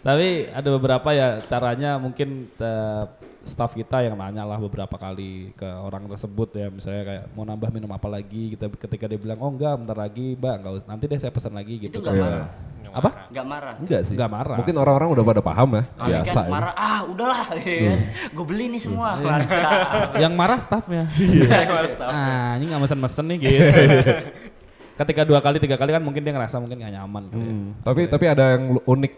Tapi ada beberapa ya caranya mungkin eh, staff kita yang nanya lah beberapa kali ke orang tersebut ya misalnya kayak mau nambah minum apa lagi kita ketika dia bilang oh enggak bentar lagi mbak enggak usah nanti deh saya pesan lagi gitu. Itu nggak Iya. marah. Apa? Nggak marah. Enggak sih. Nggak marah. Mungkin orang-orang udah pada paham ya. Kali biasa kan ya. marah, ah udahlah, [laughs] gue beli nih semua. Mantap. [laughs] Yang marah staffnya. Harus tahu. ah ini nggak mesen-mesen nih gitu. [laughs] ketika dua kali tiga kali kan mungkin dia ngerasa mungkin nggak nyaman. gitu ya. Hmm, Tapi tapi ada yang unik.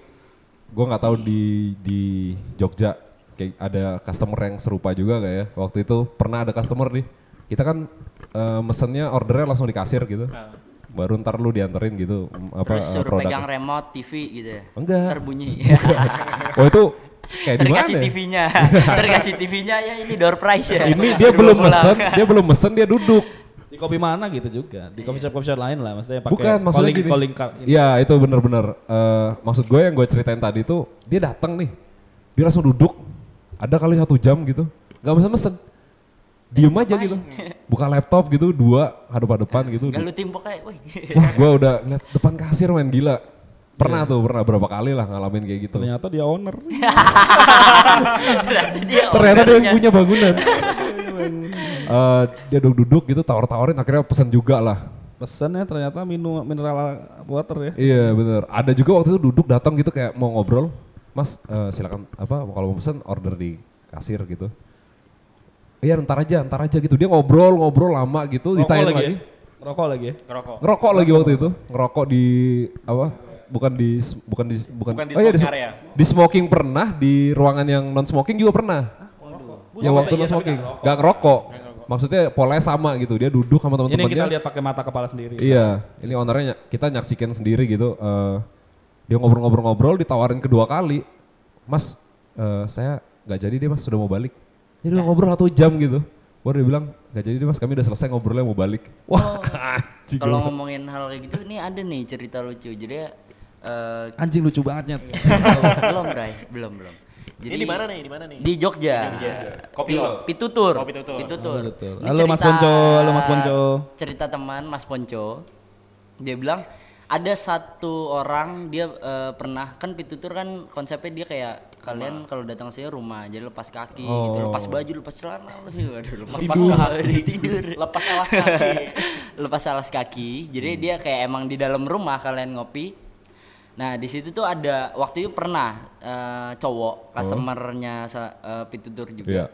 Gue nggak tahu di di Jogja kayak ada customer yang serupa juga kayak ya. Waktu itu pernah ada customer nih. Kita kan eh, mesennya ordernya langsung di kasir gitu. Ah. Baru ntar lu dianterin gitu mm, apa Terus eh, suruh produknya. pegang remote TV gitu ya. Enggak. Terbunyi. [laughs] Oh itu kayak di mana? [laughs] Terkasih ya? TV-nya. Terkasih TV-nya ya ini door prize ya. Ini [laughs] dia belum pulang. mesen, dia belum mesen dia duduk. Di kopi mana gitu juga. Di coffee shop coffee shop lain lah maksudnya pakai Bukan maksudnya calling gini. calling card. gitu. Iya itu bener-bener. Eh, maksud gue yang gue ceritain tadi tuh dia datang nih, dia langsung duduk. Ada kali satu jam gitu, nggak mesen mesen. Diem aja gitu, buka laptop gitu, dua hadap-hadapan gitu. Gak lu timpok kayak, woi. Wah gue udah liat depan kasir main gila. Pernah tuh, pernah berapa kali lah ngalamin kayak gitu. Ternyata dia owner. [laughs] Ternyata dia Ternyata dia yang punya bangunan. Eh, dia duduk-duduk gitu, tawar-tawarin akhirnya pesen juga lah. Pesannya ternyata minum mineral water ya. Iya bener. Ada juga waktu itu duduk datang gitu kayak mau ngobrol. Mas eh, silakan apa kalau mau pesen order di kasir gitu. Iya ntar aja, ntar aja gitu. Dia ngobrol ngobrol lama gitu. Ditanya lagi lagi. ya. Rokok lagi ya. Ngerokok. Ngerokok lagi waktu itu. Ngerokok di apa? Bukan di bukan di bukan, Bukan di oh iya, smoking area. Di smoking pernah, di ruangan yang non smoking juga pernah. yang waktu non smoking. Gak ngerokok. Nggak ngerokok. maksudnya polanya sama gitu. Dia duduk sama Ini yang kita teman-temannya. lihat pakai mata kepala sendiri. Iya, ini ownernya ny- kita nyaksikan sendiri gitu. eh, dia ngobrol-ngobrol-ngobrol, ditawarin kedua kali, Mas, eh, saya nggak jadi deh Mas, sudah mau balik. Jadi udah ngobrol satu jam gitu. Baru dia bilang nggak jadi deh Mas, kami udah selesai ngobrolnya mau balik. Wah, anjing. Kalau ngomongin hal kayak gitu, ini ada nih cerita lucu. Jadi ya, eh, Anjing lucu banget Nyet. belum, Bray, belum belum. Ini di mana nih? Di mana nih? Di Jogja. Jogja. Kopi Kopi lo? Pitutur. Oh, Pitutur. Pitutur. Oh, Halo, Mas Ponco. Halo, Mas Ponco. Cerita teman Mas Ponco. Dia bilang ada satu orang dia eh, pernah kan Pitutur kan konsepnya dia kayak kalian kalau datang sini rumah jadi lepas kaki gitu, Oh. lepas baju, lepas celana, [laughs] waduh, lepas Tidur. kaki, tidur. Lepas alas kaki. [laughs] lepas alas kaki. Jadi dia kayak emang di dalam rumah kalian ngopi. Nah di situ tuh ada waktu itu pernah eh, cowok customernya sa- eh, Pitutur juga. Iya.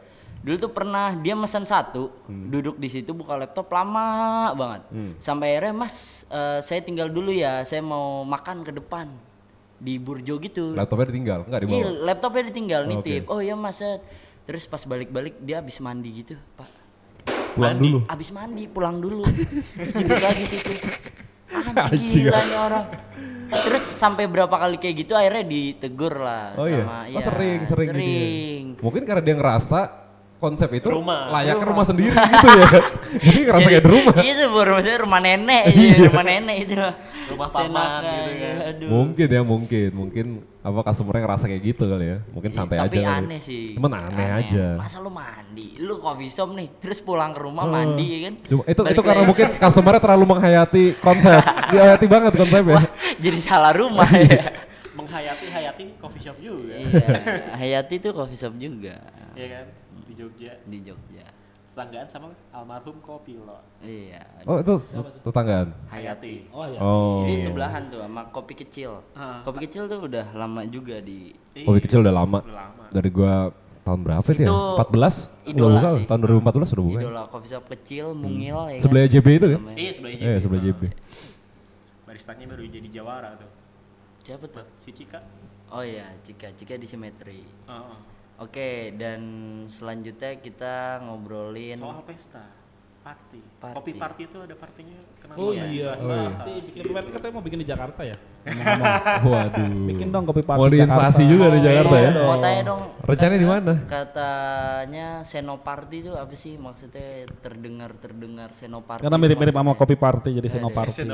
Dulu tuh pernah dia mesen satu, duduk di situ buka laptop lama banget. Sampai akhirnya Mas eh, saya tinggal dulu ya, saya mau makan ke depan di Burjo gitu. Laptopnya ditinggal, nggak dibawa. Iya, laptopnya ditinggal Oke. nitip. Oh iya Mas. Terus pas balik-balik dia habis mandi gitu, Pak. Pulang dulu. Abis mandi pulang dulu tidur lagi situ [laughs] Anjing gila nih orang Terus sampai berapa kali kayak gitu akhirnya ditegur lah Oh iya, sama oh, sering, sering, gini ya. sering. Mungkin karena dia ngerasa konsep itu Rumah. layaknya Rumah. rumah sendiri gitu ya. [laughs] Jadi ngerasa kayak di rumah. Itu bro, maksudnya rumah nenek iya, rumah nenek itu Rumah paman gitu kan. aduh. Mungkin ya, mungkin, mungkin apa customernya ngerasa kayak gitu kali ya. Mungkin santai Tapi aja. kali. aneh sih Cuman aneh, aja. Masa lu mandi, lu coffee shop nih Terus pulang ke rumah mandi ya kan Cuma itu Balik itu karena mungkin customernya terlalu menghayati konsep. [laughs] Dihayati banget konsepnya. Wah, jadi salah rumah ya Menghayati hayati coffee shop juga. Iya, Hayati tuh coffee shop juga Iya kan? Di Jogja. di Jogja. Tetanggaan sama almarhum kopi lo. Iya. Oh, itu tetanggaan. Hayati. Oh iya. Oh. Itu sebelahan tuh sama kopi kecil. Ah. Kopi kecil tuh udah lama juga di Kopi kecil udah lama. Udah lama. Dari gua tahun berapa itu ya? Itu 14? idola buka, sih. Tahun 2014 udah buka. ya? idola coffee shop kecil, mungil ya kan? Sebelah JB itu kan? Iya sebelah JB. Eh, sebelah JB. Baristanya baru jadi jawara tuh. Siapa tuh? Si Cika. Oh iya, Cika. Cika di Simetri. Heeh. Oke, dan selanjutnya kita ngobrolin Soal pesta. Party. Party. Kopi party itu ada partinya kenapa? Oh ya? iya. Mas Oh iya. Bikin party katanya mau bikin di Jakarta ya. Waduh. bikin dong kopi party Mau diinvasi juga di Jakarta ya? Mau tanya dong. Rencananya di mana? Katanya Senoparty itu apa sih maksudnya terdengar-terdengar Senoparty. Karena itu mirip-mirip sama kopi party jadi Seno party.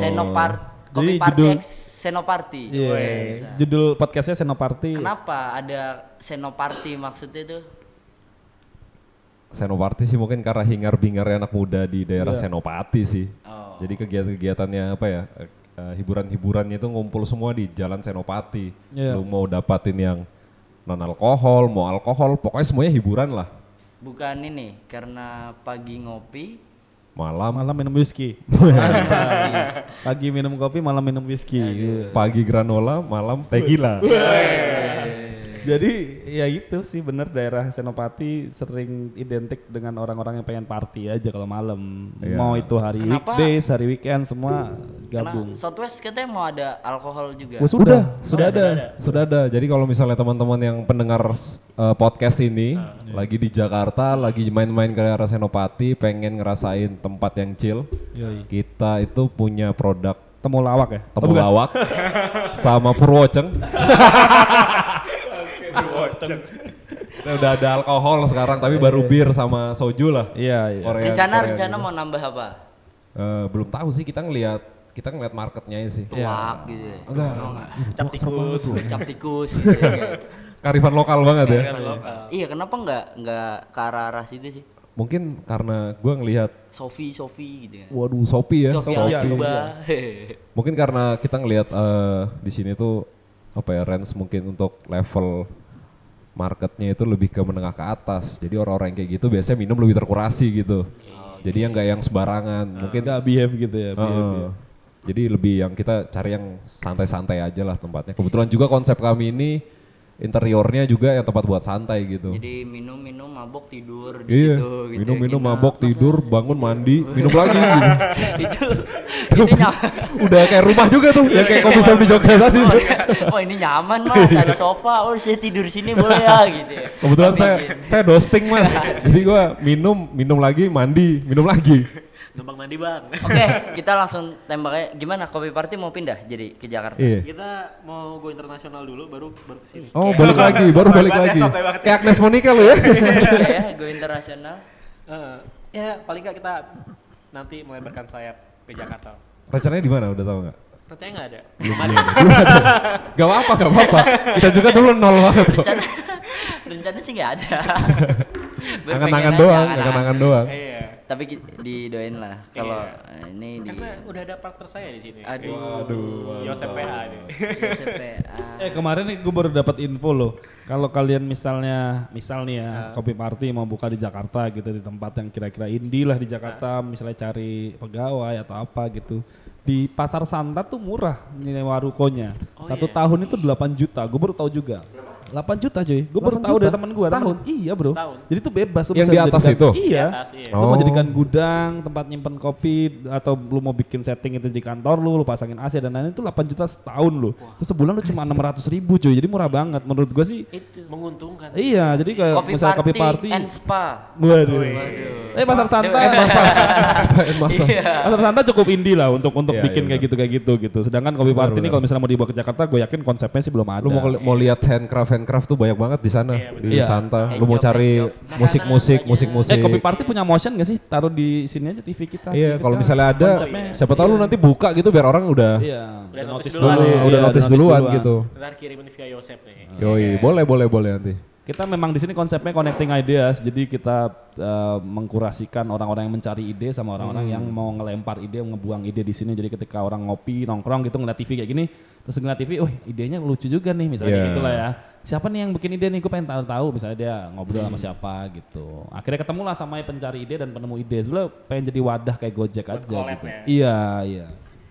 Senoparty. Senopart Jadi Kopi Party judul- X Senoparty. Iya. Weh. Judul podcastnya Seno Party. Kenapa ada Senoparty maksudnya itu? Senopati sih mungkin karena hingar-bingar anak muda di daerah Iya. Senopati sih. Oh. Jadi kegiatan-kegiatannya apa ya? eh, hiburan-hiburannya itu ngumpul semua di Jalan Senopati. Iya. Lu mau dapatin yang non alkohol, mau alkohol, pokoknya semuanya hiburan lah. Bukan ini karena pagi ngopi. Malam, Malam minum whisky. [laughs] Pagi minum kopi, malam minum whisky. Iya. pagi granola, malam tequila. Jadi ya itu sih bener daerah Senopati sering identik dengan orang-orang yang pengen party aja kalau malam. Iya. Mau itu hari Kenapa? weekdays, hari weekend semua Karena gabung. Southwest katanya mau ada alkohol juga. Oh, sudah, sudah ada, sudah ada. Jadi kalau misalnya teman-teman yang pendengar eh, podcast ini lagi di Jakarta, lagi main-main ke daerah Senopati, pengen ngerasain tempat yang chill, Yoi. kita itu punya produk Temu lawak ya? Oh, bukan. temulawak sama purwoceng. [laughs] [laughs] Nah, udah ada alkohol sekarang, tapi baru bir sama soju lah. Iya, iya. Korea- Rencana Korea rencana gitu. mau nambah apa? Eh, belum tahu sih kita ngelihat kita ngeliat marketnya sih. Tuak gitu. ya. Enggak, Cap tikus. Cap tikus [laughs] gitu ya. karifan lokal banget ya. Kan lokal. Iya, kenapa nggak nggak ke arah arah situ sih? Mungkin karena gua ngelihat Sofi, Sofi gitu ya. waduh Shopee ya. Sofi Sofi, Aljuba. [laughs] Mungkin karena kita ngelihat eh, di sini tuh apa ya range mungkin untuk level marketnya itu lebih ke menengah ke atas. Jadi orang-orang yang kayak gitu biasanya minum lebih terkurasi gitu. Jadi yang nggak yang sembarangan. Mungkin Nggak behave gitu ya. behave, Heeh. ya. Jadi lebih yang kita cari yang santai-santai aja lah tempatnya. Kebetulan juga konsep kami ini interiornya juga yang tempat buat santai gitu. Jadi minum-minum mabok tidur di Iya, situ gitu. minum-minum nginep. mabok Masa- tidur, bangun mandi, minum lagi. [laughs] gitu. itu [laughs] itu nyaman. Udah kayak rumah juga tuh, ya kayak kopi shop di Jogja tadi. Oh, iya. oh ini nyaman mas, ada sofa, oh saya tidur sini boleh ya gitu ya. Kebetulan Tapi saya gitu. saya dosting mas, [laughs] jadi gua minum, minum lagi, mandi, minum lagi. Numpang mandi bang. Oke, [laughs] kita langsung tembaknya. Gimana? Kopi Party mau pindah jadi ke Jakarta? Iya. Kita mau go internasional dulu, baru baru ke sini. Oh balik lagi, baru balik ya, lagi. ya. Kayak Agnes Monica lu ya. Iya ya, go internasional. Eh, ya paling nggak kita nanti melebarkan sayap ke Jakarta. Rencananya di mana? Udah tahu nggak? Rencananya nggak ada. [laughs] Gak apa-apa, gak apa-apa. Kita juga dulu nol banget. Rencana, rencana sih nggak ada. [laughs] Angan-angan doang, angan-angan doang. Iya. Tapi didoain lah kalau Iya. eh, ini di Karena udah ada partner saya di sini. Aduh. Aduh. Yosep PA ini. Eh kemarin nih gue baru dapat info loh. Kalau kalian misalnya, misal nih ya, kopi party mau buka di Jakarta gitu di tempat yang kira-kira indie lah di Jakarta, misalnya cari pegawai atau apa gitu. Di pasar Santa tuh murah nyewa rukonya. Satu tahun itu 8 juta. Gue baru tahu juga. 8 juta cuy. Gue baru 8 tahu dari temen gue. Setahun? Iya bro. Setahun. Jadi itu bebas. Yang di atas itu? Iya. Di atas, iya. Lu mau Oh. jadikan gudang, tempat nyimpen kopi, atau lu mau bikin setting itu di kantor lu, lu pasangin AC dan lain-lain itu 8 juta setahun lu. Terus sebulan lu cuma 600 ribu cuy, jadi murah banget. Menurut gua sih, Itu. Menguntungkan. iya jadi kayak Kopi misalnya party, kopi party. and spa. Waduh. Waduh. Eh pasar Santa, Eh, pasar, Masain masa. Iya. pasar Santa cukup indie lah untuk untuk Iya, bikin iya, kayak gitu kayak gitu gitu. Sedangkan kopi party ini kalau misalnya mau dibawa ke Jakarta, gue yakin konsepnya sih belum ada. Lu mau mau lihat handcraft handcraft tuh banyak banget di sana Iya, di Iya. Santa. Lu mau cari handjob. musik-musik, Makanan musik-musik. Eh kopi party punya motion gak sih? Taruh di sini aja TV kita. Iya, TV kalau kita. misalnya ada, Konsepnya. siapa tahu lu nanti buka gitu biar orang udah Iya. Udah notice dulu, duluan ya. iya, udah notice duluan gitu. Ntar kirimin via Yosep nih. Yoi, boleh boleh boleh nanti. Kita memang di sini konsepnya connecting ideas, jadi kita uh, mengkurasikan orang-orang yang mencari ide sama orang-orang yang mau ngelempar ide, ngebuang ide di sini. Jadi ketika orang ngopi, nongkrong gitu ngeliat TV kayak gini, terus ngeliat TV, wih idenya lucu juga nih, misalnya Iya. gitu lah ya. Siapa nih yang bikin ide nih? Gue pengen tahu-tahu. Misalnya dia ngobrol sama siapa gitu. Akhirnya ketemu lah sama pencari ide dan penemu ide. Sebenarnya pengen jadi wadah kayak Gojek Buat aja gitu. ya. Iya, iya.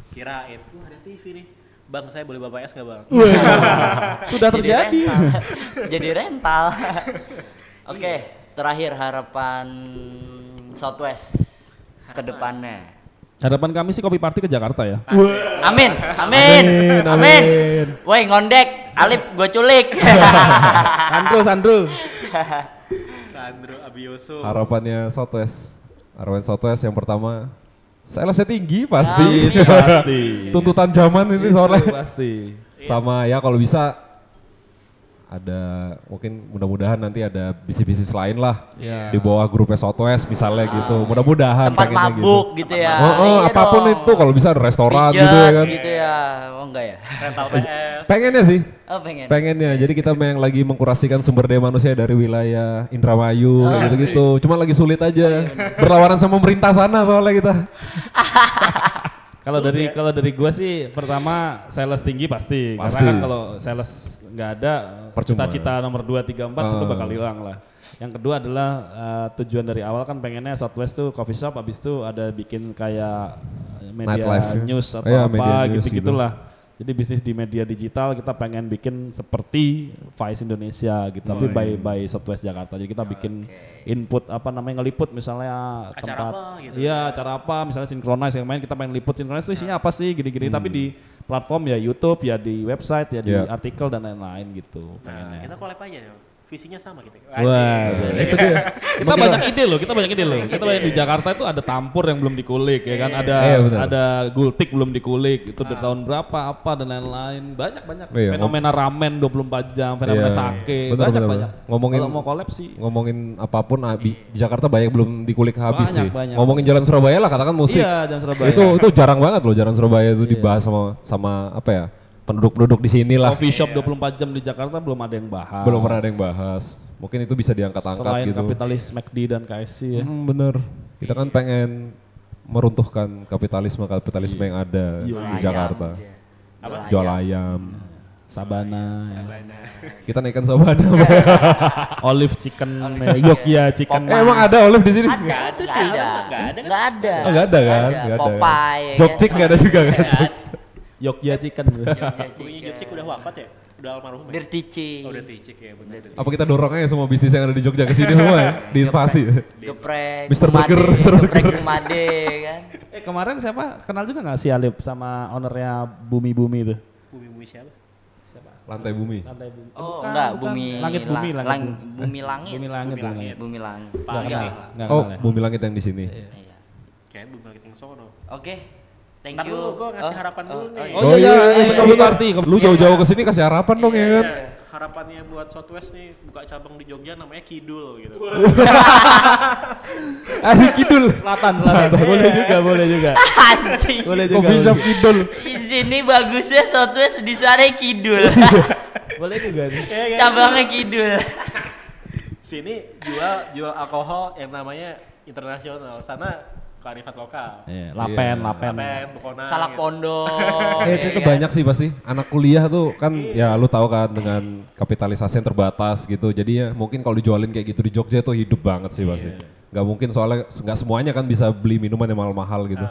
Kirain, wah ada TV nih. Bang, saya boleh bapak es nggak bang? [laughs] Sudah Jadi terjadi. rental. [laughs] Jadi rental. [laughs] Oke, terakhir harapan Southwest ke depannya. Harapan kami sih kopi party ke Jakarta ya. Amin, amin, Amin, amin. amin. Woi ngondek, Alip gue culik. [laughs] Sandro, Sandro. Sandro Abioso. Harapannya Southwest. Harapan Southwest yang pertama, salesnya tinggi pasti. Amin. Pasti. [laughs] Tuntutan zaman ini soalnya. Pasti. Sama ya kalau bisa ada mungkin mudah-mudahan nanti ada bisnis-bisnis lain lah Iya. di bawah grupnya Southwest misalnya gitu. Mudah-mudahan Tempat pengennya mabuk gitu, ya. Oh, oh, Iya apa pun dong. itu kalau bisa ada restoran Pijat gitu ya kan. gitu ya. Oh enggak ya? Rental PS. Pengennya sih, Oh pengen. pengennya. Jadi kita yang lagi mengkurasikan sumber daya manusia dari wilayah Indramayu Oh, gitu-gitu. Cuma lagi sulit aja. Berlawanan sama pemerintah sana soalnya kita. [laughs] Kalau dari kalau dari gua sih pertama sales tinggi pasti. Pasti. Karena kan kalau sales nggak ada cita-cita nomor 2 3 4 itu Ah. bakal hilang lah. Yang kedua adalah eh, tujuan dari awal kan pengennya Southwest tuh coffee shop habis itu ada bikin kayak eh, media Nightlife ya? news atau Iya, apa gitu-gitulah. Jadi bisnis di media digital kita pengen bikin seperti Vice Indonesia gitu, tapi by by Southwest Jakarta. Jadi kita bikin input apa namanya ngeliput misalnya Acara tempat apa gitu. Iya, acara apa misalnya synchronize yang main kita pengen liput synchronize itu isinya apa sih gini-gini tapi di platform ya YouTube ya di website ya di Iya. artikel dan lain-lain gitu Nah, pengennya. kita collab aja ya. Visinya sama gitu. Wah, itu dia. [laughs] kita banyak ide loh, kita banyak ide loh. Kita banyak di Jakarta itu ada tampur yang belum dikulik ya kan, ada Iya, ada gultik belum dikulik, itu dari tahun berapa apa dan lain-lain. Banyak banyak Iya, fenomena ramen 24 jam, fenomena Iya. sake, Benar, banyak benar, banyak. benar. Ngomongin- Kalau mau collab sih Ngomongin apa pun ah, di di Jakarta banyak belum dikulik habis Banyak, sih. banyak. Ngomongin Jalan Surabaya lah katakan musik. Iya, dan Surabaya. Itu itu jarang banget loh Jalan Surabaya itu dibahas sama sama apa ya? Penduduk-penduduk di sini lah. Coffee shop 24 jam di Jakarta belum ada yang bahas. Belum pernah ada yang bahas. Mungkin itu bisa diangkat-angkat Selain gitu. kapitalis McD dan KFC ya. Hmm, bener. Kita kan pengen meruntuhkan kapitalisme kapitalisme yang ada di Jakarta. Apa? Jual ayam. Sabana, Kita naikkan sabana. [laughs] olive chicken, chicken. Yogya chicken. eh, emang ada olive di sini? Ada, nggak ada, Nggak ada, nggak ada, nggak ada, Oh, ada kan? Nggak ada. Popeye, ya Jokcik kan? nggak ada juga kan? Yogya chicken. Jogja Punya chicken. Jepcik udah wafat ya? Udah almarhum ya? Dirty Chick. Oh, udah ticik ya bener. Apa kita dorong aja semua bisnis yang ada di Jogja ke sini semua ya? [laughs] Diinvasi. Geprek. Mr. Burger, Mr. Geprek Gumade kan. Eh kemarin siapa kenal juga nggak si Alip sama ownernya Bumi Bumi itu? Bumi-bumi siapa? Lantai bumi. Lantai Bumi. Oh, Bukan, enggak, bukan. bumi langit la- bumi langit. lang- bumi. bumi langit. Bumi langit, Bumi bumi langit. langit. Bumi langit. Nggak Enggak. kenal, nggak Oh, bumi langit yang di sini. Iya. Kayak bumi langit yang sono. Oke. Thank Ntar you. dulu, gua ngasih harapan dulu nih. iya. Oh, iya, iya, iya, betul iya. betul. Lu jauh-jauh ke sini kasih harapan dong ya kan? Iya, harapannya buat Southwest nih buka cabang di Jogja namanya Kidul gitu. Adik [laughs] kidul. Selatan, selatan. boleh juga, boleh juga. [laughs] Anjing. Boleh Kok juga. bisa boleh. kidul? Di sini bagusnya Southwest di sana kidul. [laughs] Boleh juga nih. Cabangnya kidul. Sini jual jual alkohol yang namanya internasional. Sana kearifan lokal. Iya, lapen, Iya. lapen. Apen, Bukona. Salak gitu. pondok. Eh, itu, itu banyak sih pasti. Anak kuliah tuh kan ya lu tahu kan dengan kapitalisasi yang terbatas gitu. Jadi ya mungkin kalau dijualin kayak gitu di Jogja tuh hidup banget sih pasti. Gak mungkin soalnya nggak semuanya kan bisa beli minuman yang mahal-mahal gitu.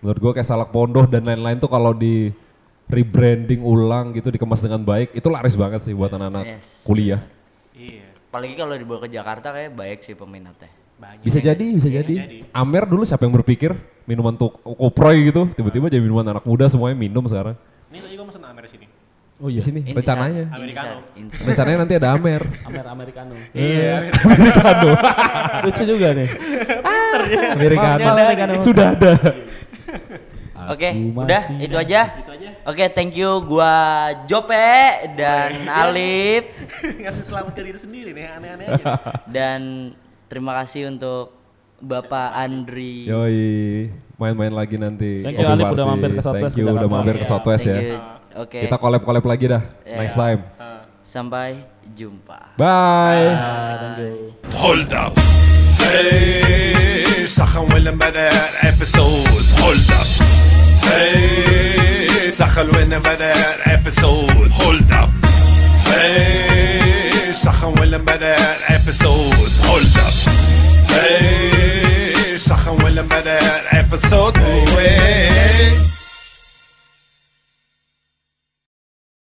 Menurut gua kayak salak pondoh dan lain-lain tuh kalau di rebranding ulang gitu dikemas dengan baik itu laris banget sih buat anak-anak Yes. kuliah. Iya. Apalagi kalau dibawa ke Jakarta kayak baik sih peminatnya. Banyak. Bisa jadi, bisa jadi. jadi. Amer dulu siapa yang berpikir minuman tuh koproy gitu, tiba-tiba jadi minuman anak muda semuanya minum sekarang. Ini tadi gue mesen Amer sini. Oh iya. sini rencananya. Americano. Intisar. Rencananya nanti ada Amer. Amer Americano. Iya. [laughs] Lucu juga nih. Americano. Americano. Sudah ada. Oke, Aku udah itu aja. Itu aja. Oke, thank you. Gua Jope dan Alip [laughs] Ngasih selamat ke diri sendiri nih, aneh-aneh aja. dan terima kasih untuk Bapak Andri. Yoi, main-main lagi nanti. Thank you, Kopi Alip, Party. udah mampir ke Southwest Thank you di udah Jakarta. mampir ke Siap, Southwest thank ya. you. Oke. Kita collab-collab lagi dah next Yeah. time. Sampai jumpa. Bye. Hold up. Hey, سخن وين بدا episode Hold up. Hey, سخن وين بدا episode Hold up. Hey, Hey, Sachen will better episode. Hold up. Hey, Sachen will better episode. Hey.